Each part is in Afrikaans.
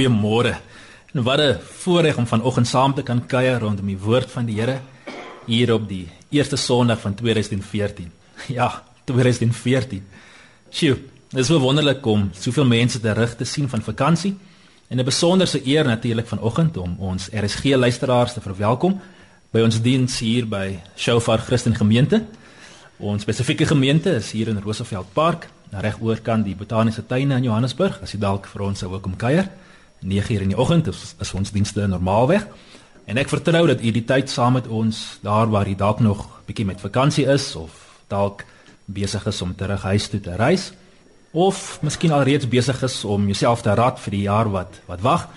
Goeiemôre. En wat 'n voorreg om vanoggend saam te kan kuier rondom die woord van die Here hier op die eerste Sondag van 2014. Ja, 2014. Sjoe, dit is so wonderlik om soveel mense terug te sien van vakansie en 'n besonderse eer natuurlik vanoggend om ons RSG luisteraars te verwelkom by ons diens hier by Shofar Christen Gemeente. Ons spesifieke gemeente is hier in Roosevelt Park, reg oorkant die Botaniese Tuine in Johannesburg. As jy dalk vir ons sou kom kuier. 9:00 in die oggend is, is ons dienste normaalweg. En ek vertrou dat u die tyd saam met ons daar waar u dalk nog bietjie met vakansie is of dalk besig is om terug huis toe te reis of miskien alreeds besig is om jouself te rad vir die jaar wat wat wag,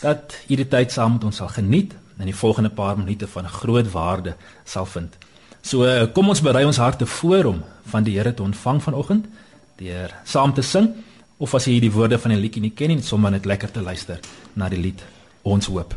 dat u die tyd saam met ons sal geniet en die volgende paar minute van groot waarde sal vind. So kom ons berei ons harte voor om van die Here te ontvang vanoggend deur saam te sing of as jy die woorde van die liedjie nie ken nie, sommer net lekker te luister na die lied Ons hoop.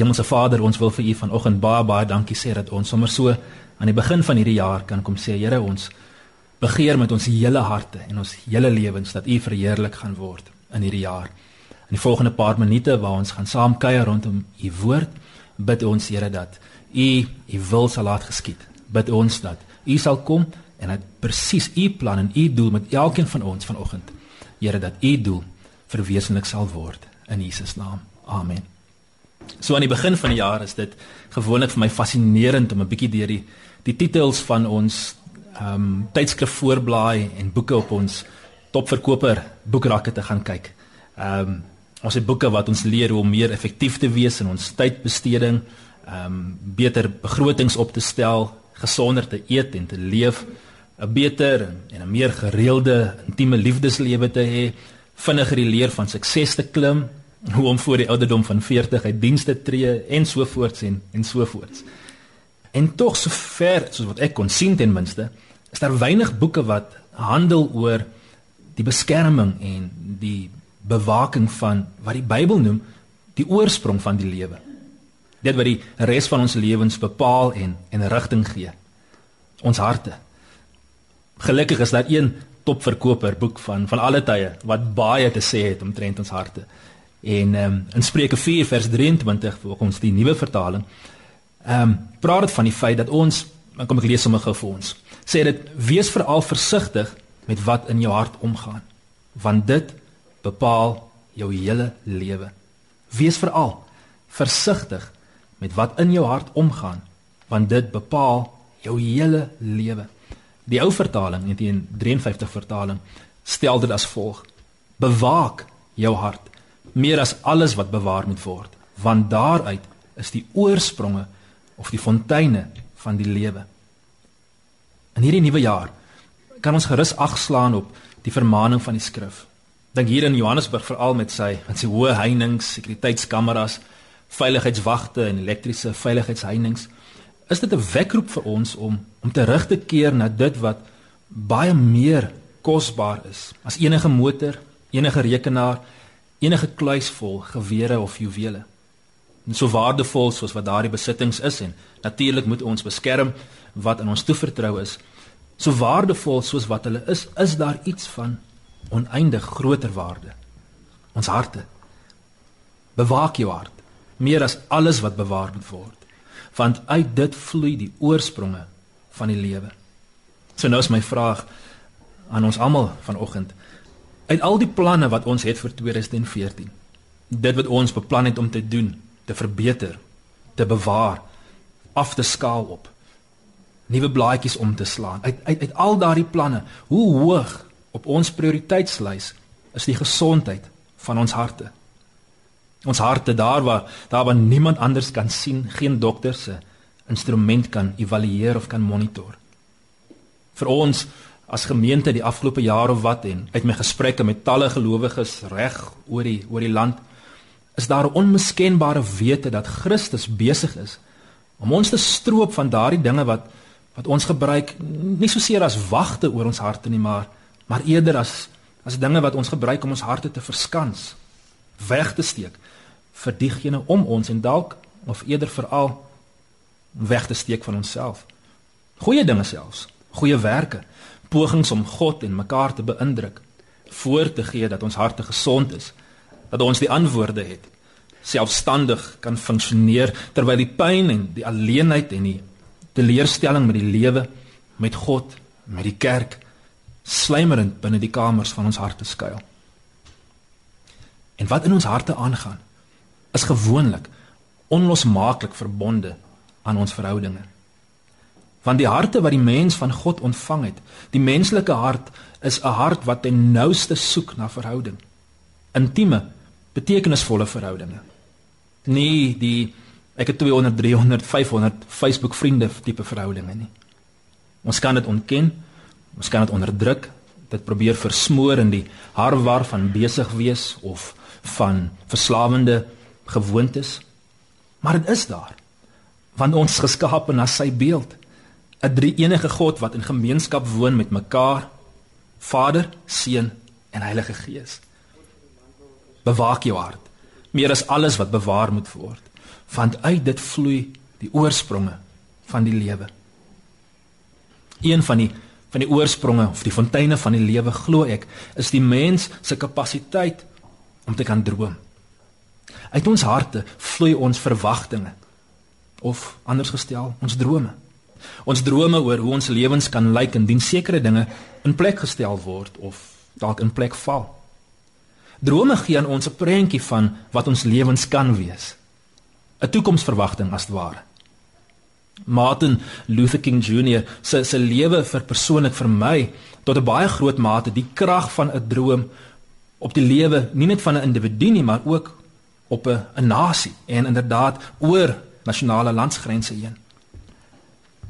Hemelse Vader, ons wil vir U vanoggend baie baie dankie sê dat ons sommer so aan die begin van hierdie jaar kan kom sê, Here, ons begeer met ons hele harte en ons hele lewens dat U verheerlik gaan word in hierdie jaar. In die volgende paar minute waar ons gaan saam kuier rondom U woord, bid ons Here dat U U wil sal laat geskied. Bid ons dat U sal kom en dat presies U plan en U doel met elkeen van ons vanoggend, Here, dat U doel verwesenlik sal word in Jesus naam. Amen. So aan die begin van die jaar is dit gewoonlik vir my fascinerend om 'n bietjie deur die die titels van ons ehm um, tydskrif voorblaai en boeke op ons topverkoper boekrakke te gaan kyk. Ehm um, ons het boeke wat ons leer hoe om meer effektief te wees in ons tydbesteding, ehm um, beter begrotings op te stel, gesonder te eet en te leef, 'n beter en 'n meer gereelde intieme liefdeslewe te hê, vinniger die leer van sukses te klim hoe om voor die ouderdom van 40 uit dienste tree en so voorts en en so voorts. En tog sover soos wat ek kon sien ten minste, is daar weinig boeke wat handel oor die beskerming en die bewaking van wat die Bybel noem die oorsprong van die lewe. Dit wat die res van ons lewens bepaal en en rigting gee. Ons harte. Gelukkig is daar een topverkoper boek van van alle tye wat baie te sê het omtrent ons harte. En ehm um, in Spreuke 4 vers 23 volgens die nuwe vertaling ehm um, praat dit van die feit dat ons kom ek lees sommer gou vir ons. Sê dit wees veral versigtig met wat in jou hart omgaan want dit bepaal jou hele lewe. Wees veral versigtig met wat in jou hart omgaan want dit bepaal jou hele lewe. Die ou vertaling, 1953 vertaling, stel dit as volg: Bewaak jou hart meer as alles wat bewaar moet word, want daaruit is die oorspronge of die fonteine van die lewe. In hierdie nuwe jaar kan ons gerus agslaan op die vermaaning van die skrif. Dink hier in Johannesburg veral met sy met sy hoë heininge, sekuriteitskameras, veiligheidswagte en elektriese veiligheidsheininge. Is dit 'n wekroep vir ons om om terug te keer na dit wat baie meer kosbaar is as enige motor, enige rekenaar, enige kluis vol gewere of juwele. En so waardevol soos wat daardie besittings is en natuurlik moet ons beskerm wat aan ons toevertrou is. So waardevol soos wat hulle is, is daar iets van oneindig groter waarde. Ons harte. Bewaak jou hart meer as alles wat bewaar moet word, want uit dit vloei die oorspronge van die lewe. So nou is my vraag aan ons almal vanoggend. Uit al die planne wat ons het vir 2014, dit wat ons beplan het om te doen, te verbeter, te bewaar, af te skaal op, nuwe blaadjies om te slaan. Uit uit uit al daardie planne, hoe hoog op ons prioriteitslys is die gesondheid van ons harte? Ons harte daar waar daar waar niemand anders kan sien, geen dokter se instrument kan evalueer of kan monitor. Vir ons as gemeente die afgelope jaar of wat en uit my gesprekke met talle gelowiges reg oor die oor die land is daar 'n onmiskenbare wete dat Christus besig is om ons te stroop van daardie dinge wat wat ons gebruik nie so seer as wagte oor ons harte nie maar maar eerder as as dinge wat ons gebruik om ons harte te verskans weg te steek vir diegene om ons en dalk of eerder veral weg te steek van onsself. Goeie dinge selfs goeie werke pogings om God en mekaar te beïndruk, voor te gee dat ons harte gesond is, dat ons die antwoorde het, selfstandig kan funksioneer terwyl die pyn en die alleenheid en die teleurstelling met die lewe, met God, met die kerk slymerend binne die kamers van ons harte skuil. En wat in ons harte aangaan, is gewoonlik onlosmaaklik verbonde aan ons verhoudinge. Want die harte wat die mens van God ontvang het, die menslike hart is 'n hart wat ten nouste soek na verhouding. Intieme, betekenisvolle verhoudinge. Nie die ek het 200, 300, 500 Facebook vriende tipe verhoudinge nie. Ons kan dit ontken. Ons kan dit onderdruk. Dit probeer versmoor in die harwar van besig wees of van verslawende gewoontes. Maar dit is daar. Want ons geskaap na sy beeld. 'n drie enige God wat in gemeenskap woon met mekaar Vader, Seun en Heilige Gees. Bewaak jou hart meer as alles wat bewaar moet word, want uit dit vloei die oorspronge van die lewe. Een van die van die oorspronge of die fonteine van die lewe glo ek is die mens se kapasiteit om te kan droom. Uit ons harte vloei ons verwagtinge of anders gestel, ons drome. Ons drome oor hoe ons lewens kan lyk indien sekere dinge in plek gestel word of dalk in plek val. Drome gee aan ons 'n prentjie van wat ons lewens kan wees. 'n Toekomsverwagting as ware. Martin Luther King Jr. se se lewe vir persoonlik vir my tot 'n baie groot mate die krag van 'n droom op die lewe nie net van 'n individu nie maar ook op 'n nasie en inderdaad oor nasionale landsgrense heen.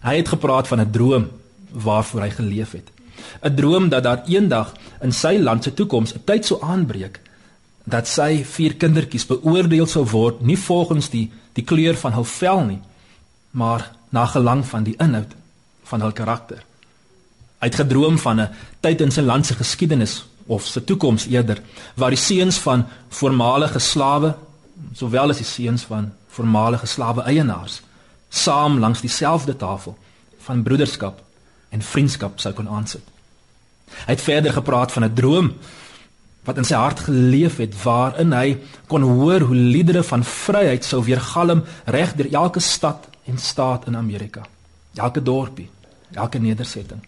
Hy het gepraat van 'n droom waarvoor hy geleef het. 'n Droom dat daar eendag in sy land se toekoms 'n tyd sou aanbreek dat sy vier kindertjies beoordeel sou word nie volgens die die kleur van hul vel nie, maar na gelang van die inhoud van hul karakter. Hy het gedroom van 'n tyd in sy land se geskiedenis of sy toekoms eerder waar die seuns van voormalige slawe sowel as die seuns van voormalige slawe eienaars saam langs dieselfde tafel van broederskap en vriendskap sou kon aansit. Hy het verder gepraat van 'n droom wat in sy hart geleef het waarin hy kon hoor hoe liedere van vryheid sou weergalm reg deur elke stad en staat in Amerika. Elke dorpie, elke nedersetting.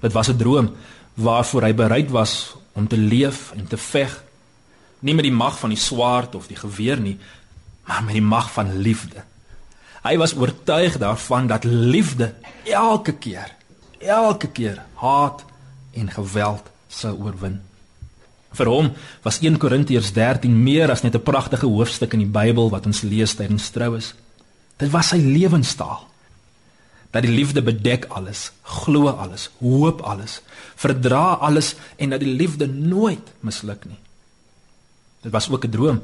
Dit was 'n droom waarvoor hy bereid was om te leef en te veg nie met die mag van die swaard of die geweer nie, maar met die mag van liefde. Hy was oortuig daarvan dat liefde elke keer, elke keer haat en geweld sou oorwin. Vir hom was 1 Korintiërs 13 meer as net 'n pragtige hoofstuk in die Bybel wat ons lees tydens troues. Dit was sy lewenstaal. dat die liefde bedek alles, glo alles, hoop alles, verdra alles en dat die liefde nooit misluk nie. Dit was ook 'n droom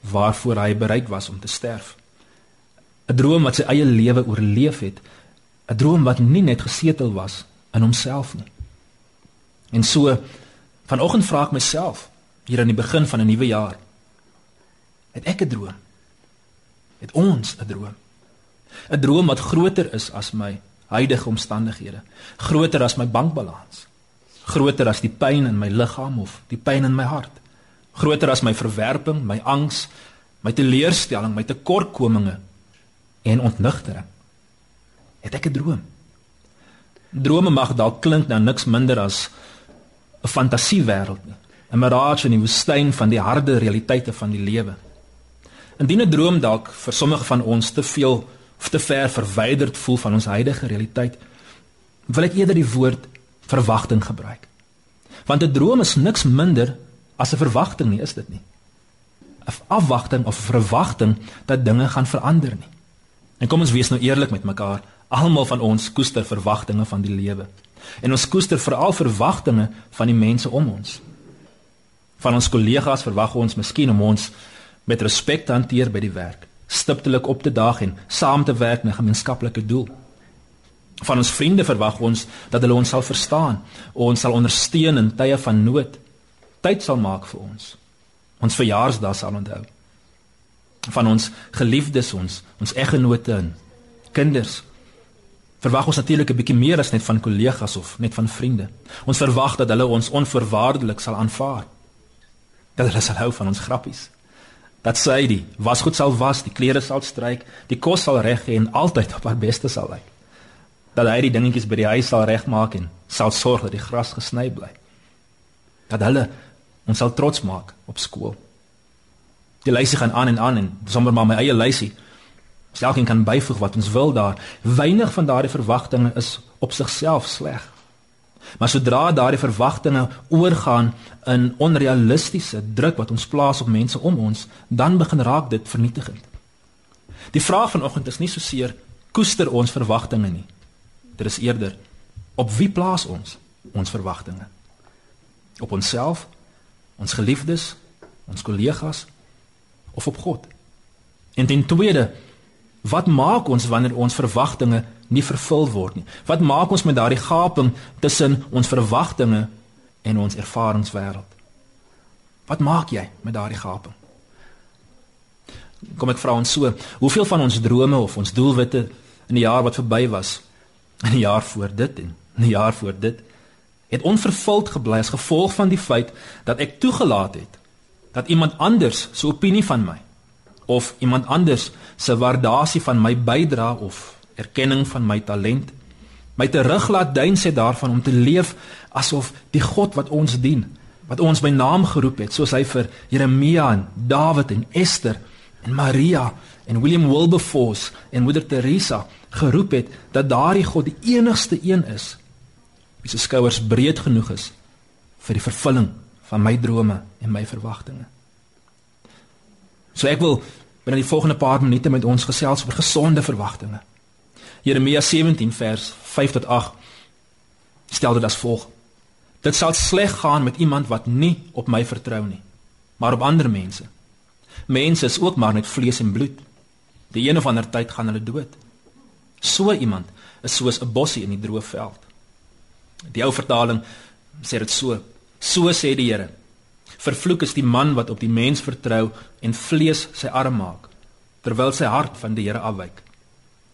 waarvoor hy bereid was om te sterf. 'n Droom wat sy eie lewe oorleef het, 'n droom wat nie net gesetel was in homself nie. En so vanoggend vra ek myself hier aan die begin van 'n nuwe jaar, het ek 'n droom? Het ons 'n droom? 'n Droom wat groter is as my huidige omstandighede, groter as my bankbalans, groter as die pyn in my liggaam of die pyn in my hart groter as my verwerping, my angs, my teleurstelling, my tekortkominge en ontnigtering. Het ek 'n droom? Drome mag dalk klink nou niks minder as 'n fantasiewêreld nie, 'n mirage in die woestyn van die harde realiteite van die lewe. Indien 'n droom dalk vir sommige van ons te veel of te ver verwyderd voel van ons huidige realiteit, wil ek eerder die woord verwagting gebruik. Want 'n droom is niks minder as 'n verwagting nie, is dit nie. 'n Afwagting of verwagting dat dinge gaan verander nie. En kom ons wees nou eerlik met mekaar. Almal van ons koester verwagtinge van die lewe. En ons koester veral verwagtinge van die mense om ons. Van ons kollegas verwag ons miskien om ons met respek te hanteer by die werk, stiptelik op te daag en saam te werk na 'n gemeenskaplike doel. Van ons vriende verwag ons dat hulle ons sal verstaan, ons sal ondersteun in tye van nood tyd sal maak vir ons. Ons verjaarsdag sal onthou. Van ons geliefdes ons, ons eggenote en kinders verwag ons natuurlik 'n bietjie meer as net van kollegas of net van vriende. Ons verwag dat hulle ons onvoorwaardelik sal aanvaar. Dat hulle sal hou van ons grappies. Dat sy die was goed sal was, die klere sal stryk, die kos sal reg gee en altyd op haar beste sal lyk. Dat hy die dingetjies by die huis sal regmaak en sal sorg dat die gras gesny bly. Dat hulle ons sal trots maak op skool. Die lysie gaan aan en aan en sommer maar my eie lysie. Elkeen kan byvoeg wat ons wil daar. Weinig van daardie verwagtinge is op sigself sleg. Maar sodra daardie verwagtinge oorgaan in onrealistiese druk wat ons plaas op mense om ons, dan begin raak dit vernietigend. Die vraag vanoggend is nie so seer koester ons verwagtinge nie. Dit is eerder op wie plaas ons ons verwagtinge? Op onsself ons geliefdes, ons kollegas of op God. En ten tweede, wat maak ons wanneer ons verwagtinge nie vervul word nie? Wat maak ons met daardie gaping tussen ons verwagtinge en ons ervaringswêreld? Wat maak jy met daardie gaping? Kom ek vra ons so, hoeveel van ons drome of ons doelwitte in die jaar wat verby was, in die jaar voor dit en in die jaar voor dit het onvervuld gebly as gevolg van die feit dat ek toegelaat het dat iemand anders se opinie van my of iemand anders se waardasie van my bydra of erkenning van my talent my teruglaat duin sê daarvan om te leef asof die God wat ons dien wat ons by naam geroep het soos hy vir Jeremia en Dawid en Esther en Maria en William Wilberforce en Moeder Teresa geroep het dat daardie God die enigste een is wie se skouers breed genoeg is vir die vervulling van my drome en my verwagtinge. So ek wil binne die volgende paar minute met ons gesels oor gesonde verwagtinge. Jeremia 17 vers 5 tot 8 stel dit as volg: Dit sal sleg gaan met iemand wat nie op my vertrou nie, maar op ander mense. Mense is ook maar net vlees en bloed. Die een of ander tyd gaan hulle dood. So iemand is soos 'n bossie in die droë veld. Die ou vertaling sê dit so: So sê die Here: Vervloek is die man wat op die mens vertrou en vlees sy arm maak, terwyl sy hart van die Here afwyk.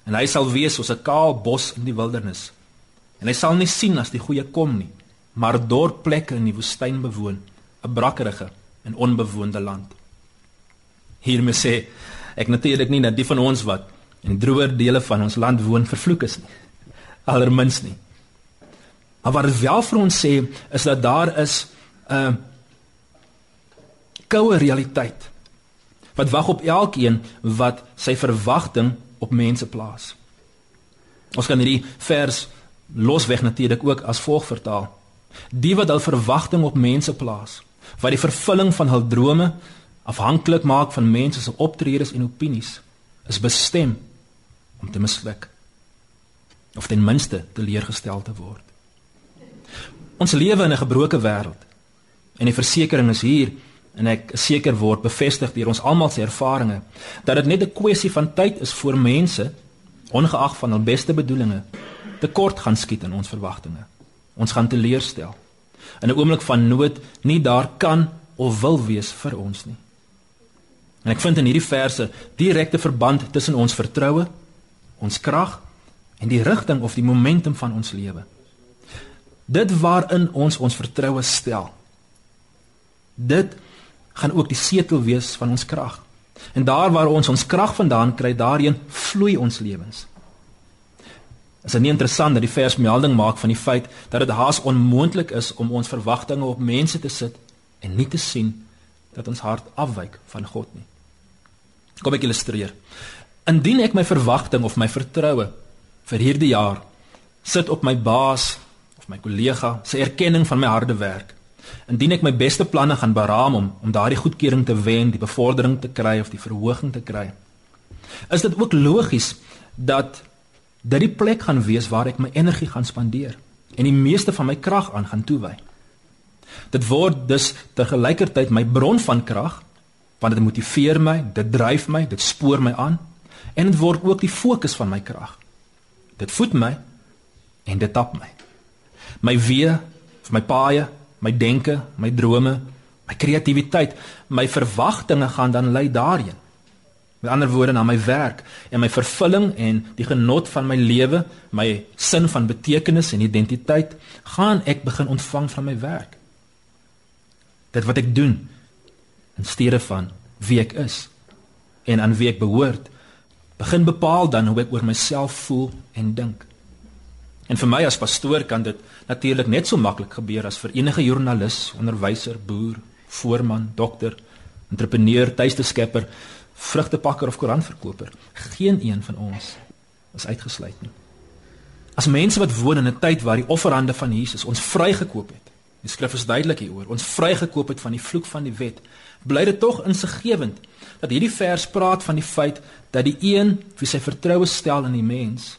En hy sal wees soos 'n kaal bos in die wildernis. En hy sal nie sien as die goeie kom nie, maar dorp plekke in die woestyn bewoon, 'n brakkerige en onbewoonde land. Hiermee sê ek natuurlik nie dat die van ons wat in droër dele van ons land woon vervloek is nie. Allermins nie. Maar wat dit wel vir ons sê is dat daar is 'n uh, koue realiteit wat wag op elkeen wat sy verwagting op mense plaas. Ons kan hierdie vers losweg natuurlik ook as volg vertaal. Die wat hul verwagting op mense plaas, wat die vervulling van hul drome afhanklik maak van mense se optredes en opinies, is bestem om te misluk. of ten minste teleurgestel te word. Ons lewe in 'n gebroke wêreld. En die versekering is hier en ek seker word bevestig deur ons almal se ervarings dat dit net 'n kwessie van tyd is voor mense ongeag van hul beste bedoelings tekort gaan skiet in ons verwagtinge. Ons gaan teleurstel. In 'n oomblik van nood nie daar kan of wil wees vir ons nie. En ek vind in hierdie verse direkte verband tussen ons vertroue, ons krag en die rigting of die momentum van ons lewe. Dit waarin ons ons vertroue stel. Dit gaan ook die setel wees van ons krag. En daar waar ons ons krag vandaan kry, daarin vloei ons lewens. Is dit nie interessant dat die vers melding maak van die feit dat dit haas onmoontlik is om ons verwagtinge op mense te sit en nie te sien dat ons hart afwyk van God nie. Kom ek illustreer. Indien ek my verwagting of my vertroue vir hierdie jaar sit op my baas of my kollega se erkenning van my harde werk. Indien ek my beste planne gaan beraam om om daardie goedkeuring te wen, die bevordering te kry of die verhoging te kry. Is dit ook logies dat dit die plek gaan wees waar ek my energie gaan spandeer en die meeste van my krag aan gaan toewy? Dit word dus te gelykertyd my bron van krag want dit motiveer my, dit dryf my, dit spoor my aan en dit word ook die fokus van my krag. Dit voed my en dit tap my. My wee, my paaie, my denke, my drome, my kreatiwiteit, my verwagtinge gaan dan lei daarheen. Met ander woorde na my werk en my vervulling en die genot van my lewe, my sin van betekenis en identiteit gaan ek begin ontvang van my werk. Dit wat ek doen in steede van wie ek is en aan wie ek behoort, begin bepaal dan hoe ek oor myself voel en dink. En vir my as pastoor kan dit natuurlik net so maklik gebeur as vir enige joernalis, onderwyser, boer, voorman, dokter, entrepreneur, tuisteskepper, vrugtepakker of koerantverkoper. Geen een van ons is uitgesluit nie. As mense wat woon in 'n tyd waar die offerande van Jesus ons vrygekoop het. Die skrif is duidelik hieroor. Ons vrygekoop het van die vloek van die wet. Bly dit tog insiggewend dat hierdie vers praat van die feit dat die een wie sy vertroue stel in die mens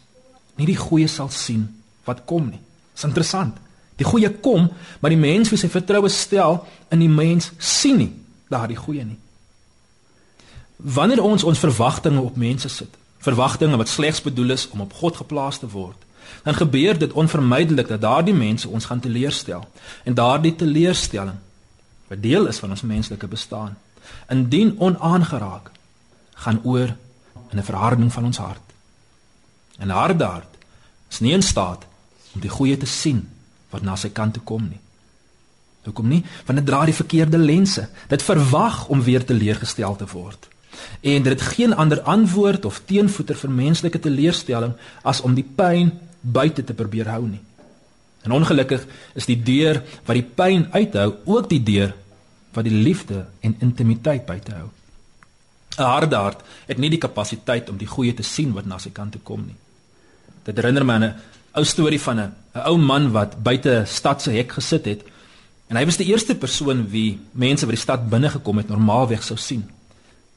nie die goeie sal sien wat kom nie. Dis interessant. Die goeie kom, maar die mens wie sy vertroue stel in die mens sien nie daardie goeie nie. Wanneer ons ons verwagtinge op mense sit, verwagtinge wat slegs bedoel is om op God geplaas te word, dan gebeur dit onvermydelik dat daardie mense ons gaan teleurstel. En daardie teleurstelling wat deel is van ons menslike bestaan, indien onaangeraak, gaan oor in 'n verharding van ons hart. En harde hart is nie in staat om die goeie te sien wat na sy kant toe kom nie. Hoekom nie? Want dit dra die verkeerde lense. Dit verwag om weer teleurgestel te word. En dit het geen ander antwoord of teenvoeter vir menslike teleurstelling as om die pyn buite te probeer hou nie. En ongelukkig is die deur wat die pyn uithou ook die deur wat die liefde en intimiteit buite hou. 'n Harde hart het nie die kapasiteit om die goeie te sien wat na sy kant toe kom nie. Dit herinner my aan 'n ou storie van 'n 'n ou man wat buite stad se hek gesit het. En hy was die eerste persoon wie mense by die stad binne gekom het normaalweg sou sien.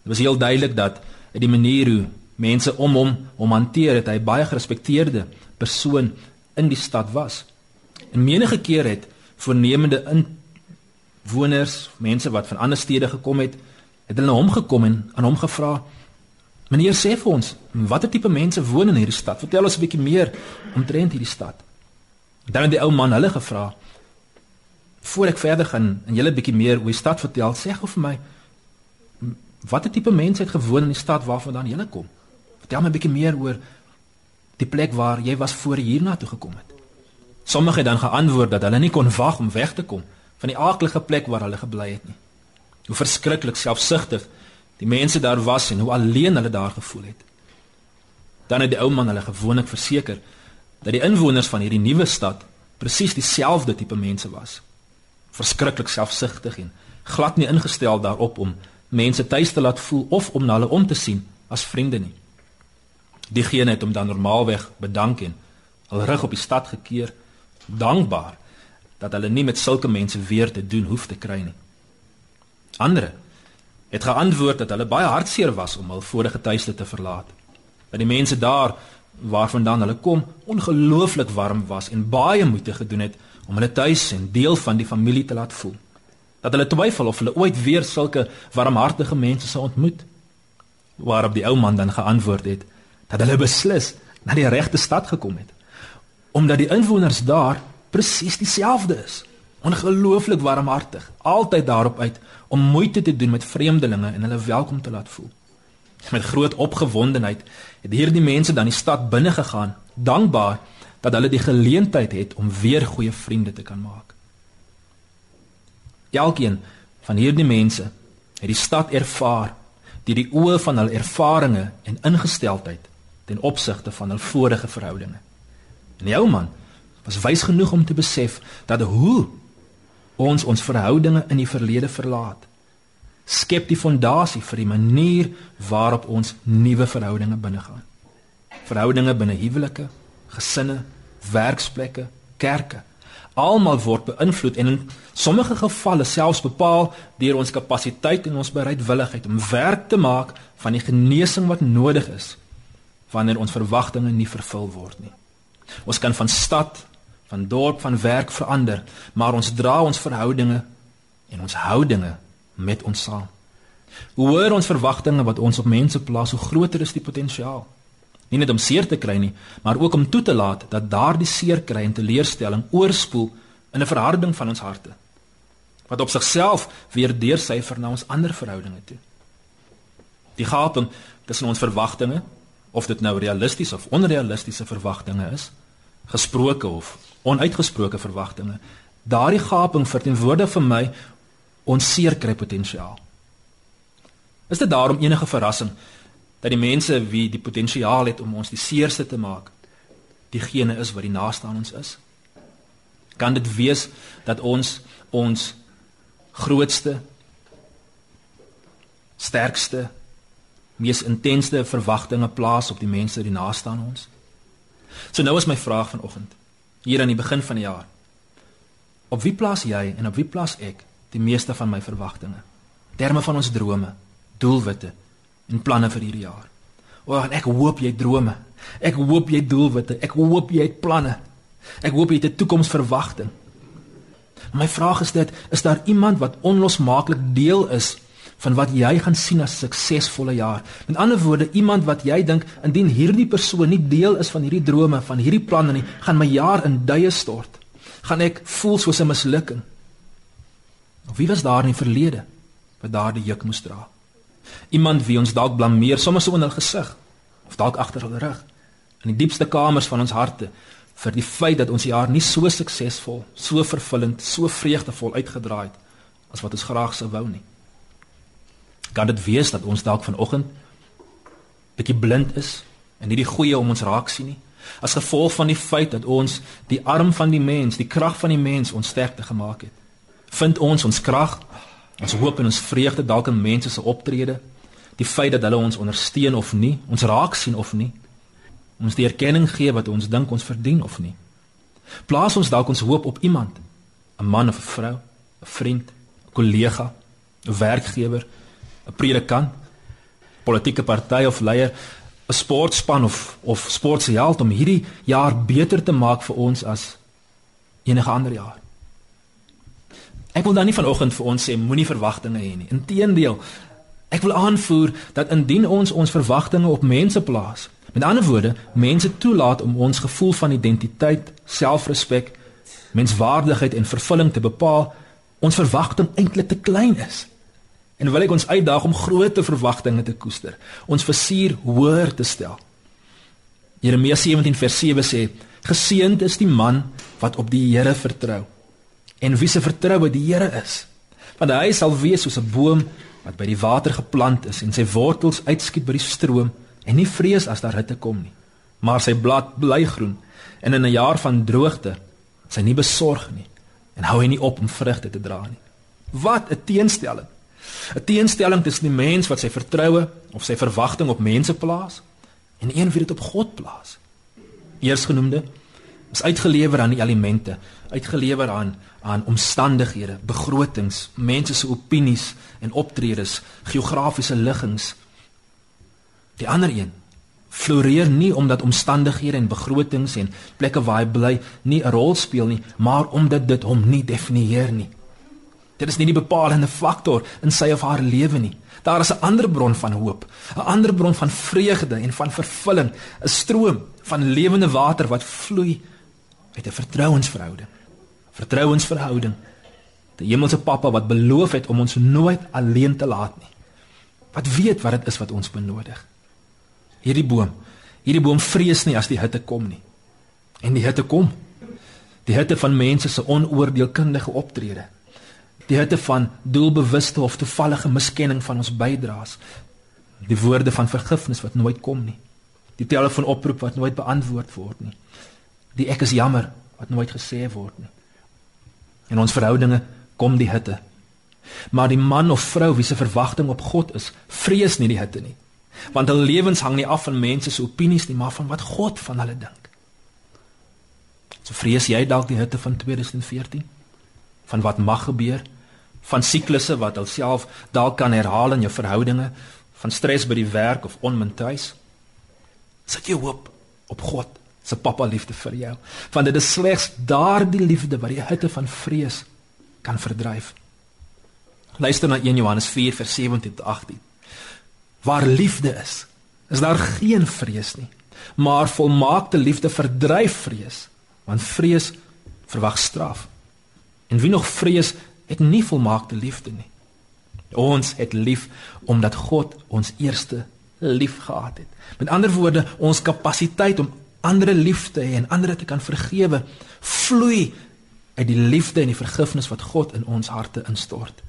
Dit was heel duidelik dat uit die manier hoe mense om hom om hanteer het, hy baie gerespekteerde persoon in die stad was. En menige keer het voornemende inwoners, mense wat van ander stede gekom het, het hulle na hom gekom en aan hom gevra: Meneer sê vir ons, watter tipe mense woon in hierdie stad? Vertel ons 'n bietjie meer omtrent hierdie stad. Dan het die ou man hulle gevra: "Voor ek verder gaan en julle 'n bietjie meer oor die stad vertel, sê gou vir my watter tipe mense het gewoon in die stad waarvandaan julle kom? Vertel my 'n bietjie meer oor die plek waar jy was voor hierna toe gekom het." Sommige het dan geantwoord dat hulle nie kon wag om weg te kom van die aardige plek waar hulle gebly het nie. Hoe verskriklik selfsugtig die mense daar was en hoe alleen hulle daar gevoel het. Dan het die ou man hulle gewoonlik verseker dat die inwoners van hierdie nuwe stad presies dieselfde tipe mense was. Verskriklik selfsugtig en glad nie ingestel daarop om mense tuis te laat voel of om na hulle om te sien as vriende nie. Diegene het hom dan normaalweg bedank en al rig op die stad gekeer, dankbaar dat hulle nie met sulke mense weer te doen hoef te kry nie. Andere het geantwoord dat hulle baie hartseer was om hul vorige tuiste te verlaat. Dat die mense daar waarvandaan hulle kom ongelooflik warm was en baie moeite gedoen het om hulle tuis en deel van die familie te laat voel. Dat hulle twyfel of hulle ooit weer sulke warmhartige mense sou ontmoet. Waarop die ou man dan geantwoord het dat hulle beslis na die regte stad gekom het omdat die inwoners daar presies dieselfde is. Ongelooflik warmhartig, altyd daarop uit om moeite te doen met vreemdelinge en hulle welkom te laat voel. Met groot opgewondenheid het hierdie mense dan die stad binne gegaan, dankbaar dat hulle die geleentheid het om weer goeie vriende te kan maak. Elkeen van hierdie mense het die stad ervaar deur die oë van hul ervarings en ingesteldheid ten opsigte van hul vorige verhoudinge. En die ou man was wys genoeg om te besef dat hoe ons ons verhoudinge in die verlede verlaat skep die fondasie vir die manier waarop ons nuwe verhoudinge binnegaan. Verhoudinge binne huwelike, gesinne, werksplekke, kerke, almal word beïnvloed en in sommige gevalle selfs bepaal deur ons kapasiteit en ons bereidwilligheid om werk te maak van die genesing wat nodig is wanneer ons verwagtinge nie vervul word nie. Ons kan van stad, van dorp, van werk verander, maar ons dra ons verhoudinge en ons houdinge met ons saam. Hoe hoër ons verwagtinge wat ons op mense plaas, hoe groter is die potensiaal. Nie net om seer te kry nie, maar ook om toe te laat dat daardie seer kry en teleurstelling oorspoel in 'n verharding van ons harte wat op sigself weer deursyfer na ons ander verhoudinge toe. Die gaping tussen ons verwagtinge of dit nou realistiese of onrealistiese verwagtinge is, gesproke of onuitgesproke verwagtinge. Daardie gaping verteenwoordig vir my ons seerkry potensiaal. Is dit daarom enige verrassing dat die mense wie die potensiaal het om ons die seerste te maak, diegene is wat die naaste aan ons is? Kan dit wees dat ons ons grootste sterkste mees intense verwagtinge plaas op die mense die naaste aan ons. So nou is my vraag vanoggend, hier aan die begin van die jaar. Op wie plaas jy en op wie plaas ek die meeste van my verwagtinge? Terme van ons drome, doelwitte en planne vir hierdie jaar. O, ek hoop jy drome. Ek hoop jy doelwitte. Ek hoop jy het planne. Ek hoop jy het 'n toekomsverwagting. My vraag is dit, is daar iemand wat onlosmaaklik deel is van wat jy gaan sien as suksesvolle jaar. Met ander woorde, iemand wat jy dink indien hierdie persoon nie deel is van hierdie drome, van hierdie planne nie, gaan my jaar in duie stort. Gaan ek voel soos 'n mislukking. Of wie was daar in die verlede wat daardie juk moes dra? Iemand wie ons dalk blameer sommer so in hul gesig of dalk agter hul rug in die diepste kamers van ons harte vir die feit dat ons jaar nie so suksesvol, so vervullend, so vreugdevol uitgedraai het as wat ons graag sou wou nie. Kan dit wees dat ons dalk vanoggend bietjie blind is en nie die goeie om ons raak sien nie? As gevolg van die feit dat ons die arm van die mens, die krag van die mens ons sterkte gemaak het. Vind ons ons krag, ons hoop en ons vreugde dalk in mense se optrede, die feit dat hulle ons ondersteun of nie, ons raak sien of nie. Ons die erkenning gee wat ons dink ons verdien of nie. Plaas ons dalk ons hoop op iemand, 'n man of 'n vrou, 'n vriend, 'n kollega, 'n werkgewer, 'n predikant, politieke party of leier, 'n sportspan of of sportheld om hierdie jaar beter te maak vir ons as enige ander jaar. Ek wil dan nie vanoggend vir ons sê moenie verwagtinge hê nie. Inteendeel, ek wil aanvoer dat indien ons ons verwagtinge op mense plaas, met ander woorde, mense toelaat om ons gevoel van identiteit, selfrespek, menswaardigheid en vervulling te bepaal, ons verwagting eintlik te klein is. En wil ek ons uitdaag om groot verwagtinge te koester, ons versier hoër te stel. Jeremia 17 vers 7 sê: Geseënd is die man wat op die Here vertrou en wie se vertroue die Here is. Want hy sal wees soos 'n boom wat by die water geplant is en sy wortels uitskiet by die stroom en nie vrees as daar hitte kom nie, maar sy blad bly groen en in 'n jaar van droogte sy nie besorg nie en hou hy nie op om vrugte te dra nie. Wat 'n teenstelling. 'n Teenstelling tussen die mens wat sy vertroue of sy verwagting op mense plaas en een wie dit op God plaas. Eersgenoemde is uitgelewer aan die elemente, uitgelewer aan aan omstandighede, begrotings, mense se opinies en optredes, geografiese liggings. Die ander een floreer nie omdat omstandighede en begrotings en plekke waar hy bly nie 'n rol speel nie, maar omdat dit hom nie definieer nie. Dit is nie die bepalende faktor in sy of haar lewe nie. Daar is 'n ander bron van hoop, 'n ander bron van vreugde en van vervulling, 'n stroom van lewende water wat vloei uit 'n vertrouensverhouding. Vertrouensverhouding. Die hemelse Pappa wat beloof het om ons nooit alleen te laat nie. Wat weet wat dit is wat ons benodig. Hierdie boom, hierdie boom vrees nie as die hitte kom nie. En die hitte kom. Die hitte van mense se onoordeelkundige optrede die hitte van doelbewuste of toevallige miskenning van ons bydraes. Die woorde van vergifnis wat nooit kom nie. Die telefoonoproep wat nooit beantwoord word nie. Die ek is jammer wat nooit gesê word nie. In ons verhoudinge kom die hitte. Maar die man of vrou wie se verwagting op God is vrees nie die hitte nie. Want hul lewens hang nie af van mense se opinies nie maar van wat God van hulle dink. So vrees jy dalk die hitte van 2014 van wat mag gebeur van siklusse wat alself dalk kan herhaal in jou verhoudinge, van stres by die werk of onmin tuis. Sit jy hoop op God se pappa liefde vir jou, want dit is slegs daardie liefde wat die hitte van vrees kan verdryf. Luister na 1 Johannes 4 vers 17 tot 18. Waar liefde is, is daar geen vrees nie, maar volmaakte liefde verdryf vrees, want vrees verwag straf. En wie nog vrees het nie volmaakte liefde nie. Ons het lief omdat God ons eerste lief gehad het. Met ander woorde, ons kapasiteit om ander lief te hê en ander te kan vergewe, vloei uit die liefde en die vergifnis wat God in ons harte instort.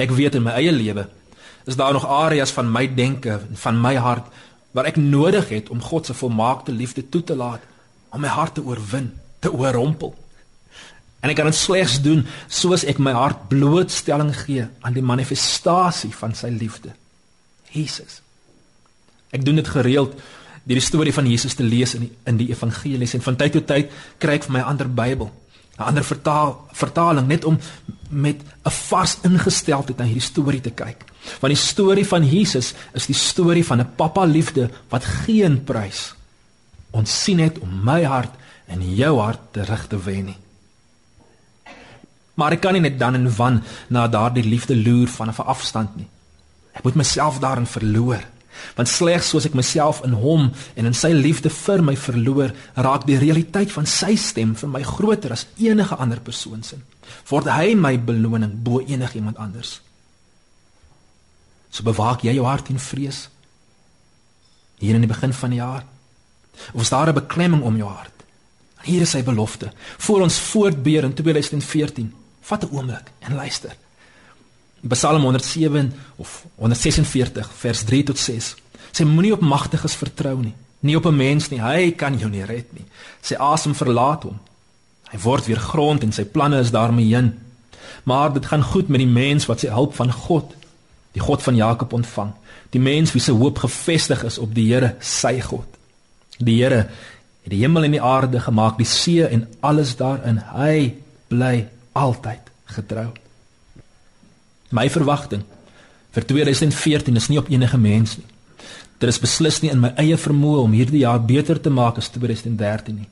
Ek weet in my eie lewe is daar nog areas van my denke en van my hart waar ek nodig het om God se volmaakte liefde toe te laat om my hart te oorwin, te oorrompel. En ek kan dit slegs doen soos ek my hart blootstelling gee aan die manifestasie van sy liefde. Jesus. Ek doen dit gereeld deur die storie van Jesus te lees in die, in die evangelies en van tyd tot tyd kry ek vir my ander Bybel, 'n ander vertaal vertaling net om met 'n vars ingesteldheid na hierdie storie te kyk. Want die storie van Jesus is die storie van 'n pappa liefde wat geen prys ons sien het om my hart en jou hart terug te wen nie. Maar ek kan nie net dan en wan na daardie liefde loer van 'n afstand nie. Ek moet myself daarin verloor. Want slegs soos ek myself in hom en in sy liefde vir my verloor, raak die realiteit van sy stem vir my groter as enige ander persoon se. Word hy my beloning bo enigiemand anders. So bewaak jy jou hart in vrees hier in die begin van die jaar. Of is daar 'n beklemming om jou hart? Hier is sy belofte. Voor ons voortbeer in 2014 Vat 'n oomblik en luister. Psalm 107 of 146 vers 3 tot 6. Sê moenie op magtiges vertrou nie, nie op 'n mens nie. Hy kan jou nie red nie. Sy asem verlaat hom. Hy word weer grond en sy planne is daarmee heen. Maar dit gaan goed met die mens wat sy hulp van God, die God van Jakob ontvang. Die mens wie se hoop gefestig is op die Here, sy God. Die Here het die hemel en die aarde gemaak, die see en alles daarin. Hy bly altyd getrou. My verwagting vir 2014 is nie op enige mens nie. Dit is beslis nie in my eie vermoë om hierdie jaar beter te maak as 2013 nie.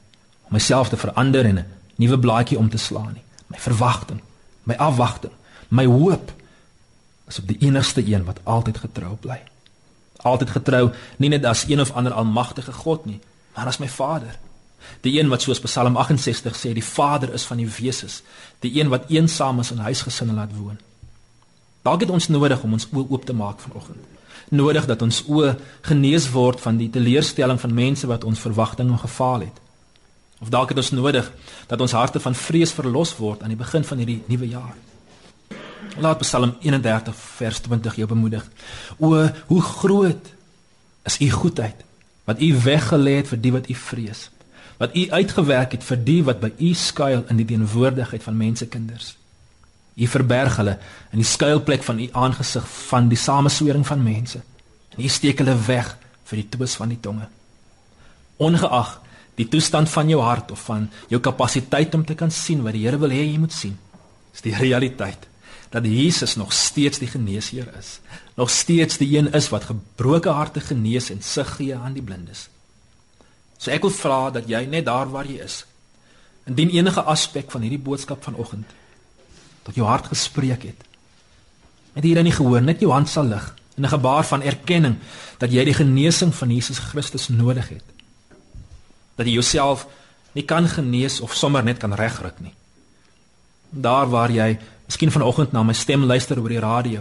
Om myself te verander en 'n nuwe blaadjie om te slaan nie. My verwagting, my afwagting, my hoop is op die enigste een wat altyd getrou bly. Altyd getrou, nie net as een of ander almagtige God nie, maar as my Vader. Die een wat soos Psalm 68 sê, die Vader is van die wesens, die een wat eensaam is in huisgesinne laat woon. Dalk het ons nodig om ons oë oop te maak vanoggend. Nodig dat ons oë genees word van die teleurstelling van mense wat ons verwagtinge gefaal het. Of dalk het ons nodig dat ons harte van vrees verlos word aan die begin van hierdie nuwe jaar. Laat Psalm 31 vers 20 jou bemoedig. O, hoe groot is u goedheid wat u weggelê het vir die wat u vrees wat u uitgewerk het vir die wat by u skuil in die teenwoordigheid van mensekinders. U verberg hulle in die skuilplek van u aangesig van die sameswering van mense. En u steek hulle weg vir die twis van die tonge. Ongeag die toestand van jou hart of van jou kapasiteit om te kan sien wat die Here wil hê jy moet sien, is die realiteit dat Jesus nog steeds die geneesheer is. Nog steeds die een is wat gebroke harte genees en sig gee aan die blindes. So ek wil vra dat jy net daar waar jy is, indien enige aspek van hierdie boodskap vanoggend tot jou hart gespreek het. Net hier in die gehoor, net jou hand sal lig in 'n gebaar van erkenning dat jy die genesing van Jesus Christus nodig het. Dat jy jouself nie kan genees of sommer net kan regruk nie. Daar waar jy miskien vanoggend na my stem luister oor die radio,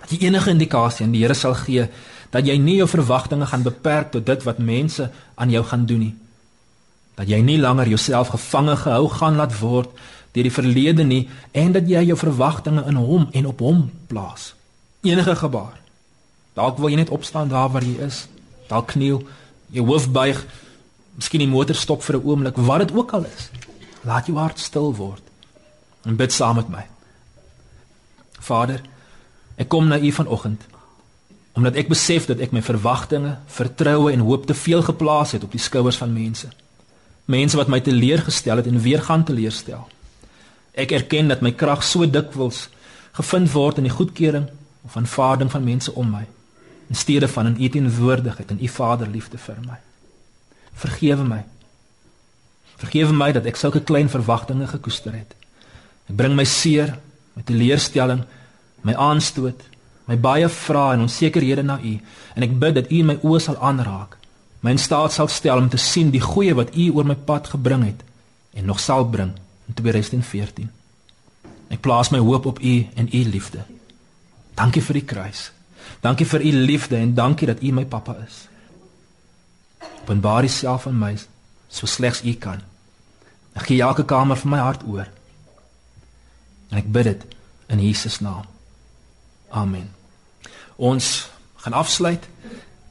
dat jy enige indikasie aan die Here sal gee dat jy nie jou verwagtinge gaan beperk tot dit wat mense aan jou gaan doen nie. Dat jy nie langer jouself gevange gehou gaan laat word deur die verlede nie en dat jy jou verwagtinge in hom en op hom plaas. Enige gebaar. Dalk wil jy net opstaan daar waar jy is. Dalk kniel, jou hoof buig, miskien die motor stop vir 'n oomblik, wat dit ook al is. Laat jou hart stil word en bid saam met my. Vader, ek kom na U vanoggend omdat ek besef dat ek my verwagtinge, vertroue en hoop te veel geplaas het op die skouers van mense. Mense wat my teleurgestel het en weer gaan teleurstel. Ek erken dat my krag so dikwels gevind word in die goedkeuring of aanvaarding van mense om my in steede van in u teenwoordigheid en u vaderliefde vir my. Vergewe my. Vergewe my dat ek sulke klein verwagtinge gekoester het. Ek bring my seer, my teleurstelling, my aanstoot, my baie vrae en onsekerhede na u en ek bid dat u my oë sal aanraak, my in staat sal stel om te sien die goeie wat u oor my pad gebring het en nog sal bring in 2014. Ek plaas my hoop op U en U liefde. Dankie vir die kruis. Dankie vir U liefde en dankie dat U my pappa is. Openbaar Uself aan my so slegs U kan. Ek gee elke kamer van my hart oor. En ek bid dit in Jesus naam. Amen. Ons gaan afsluit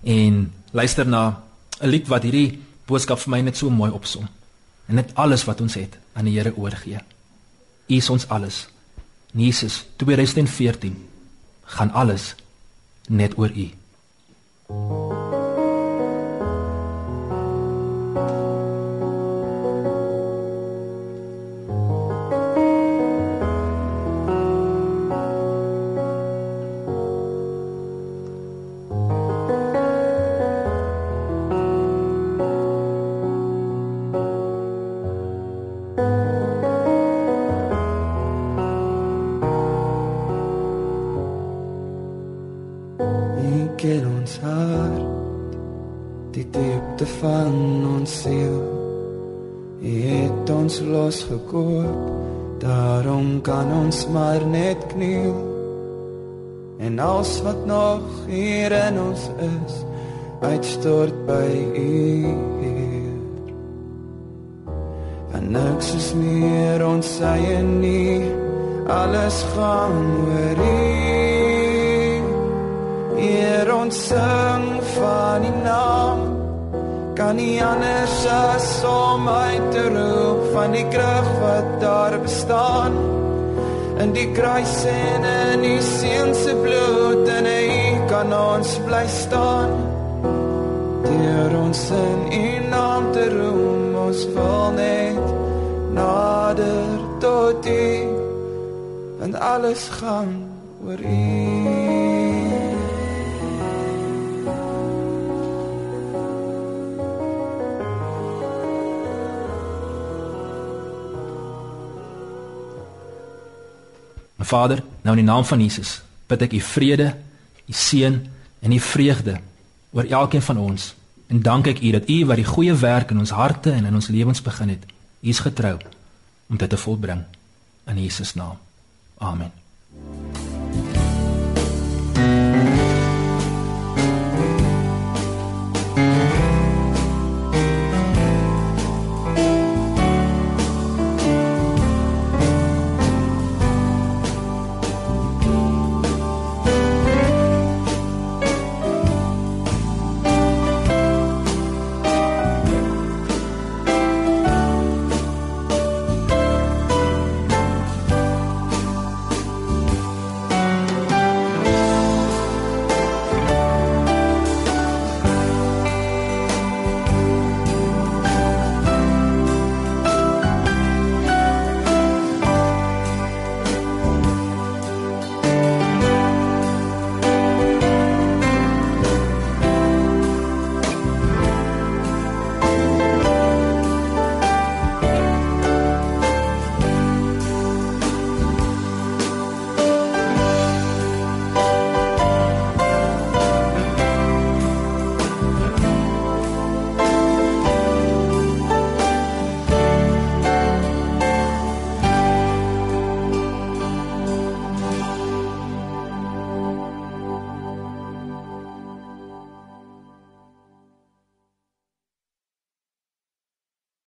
en luister na 'n lied wat hierdie boodskap vir my net so mooi opsom. En net alles wat ons het aan die Here oorgee. U is ons alles. Jesus 2014 gaan alles net oor U. alles gaan oor u Heer ons sing van die naam. Kan nie anders as om uit te roep van die krag wat daar bestaan. In die kruis en in die seun se bloed en hy kan ons bly staan. Deur ons in u naam te roem ons wil net nader tot u en alles gaan oor u Vader, nou in die naam van Jesus, bid ek u vrede, u seën en u vreugde oor elkeen van ons. En dank ek u dat u wat die goeie werk in ons harte en in ons lewens begin het, u is getrou om dit te volbring in Jesus naam. Amen.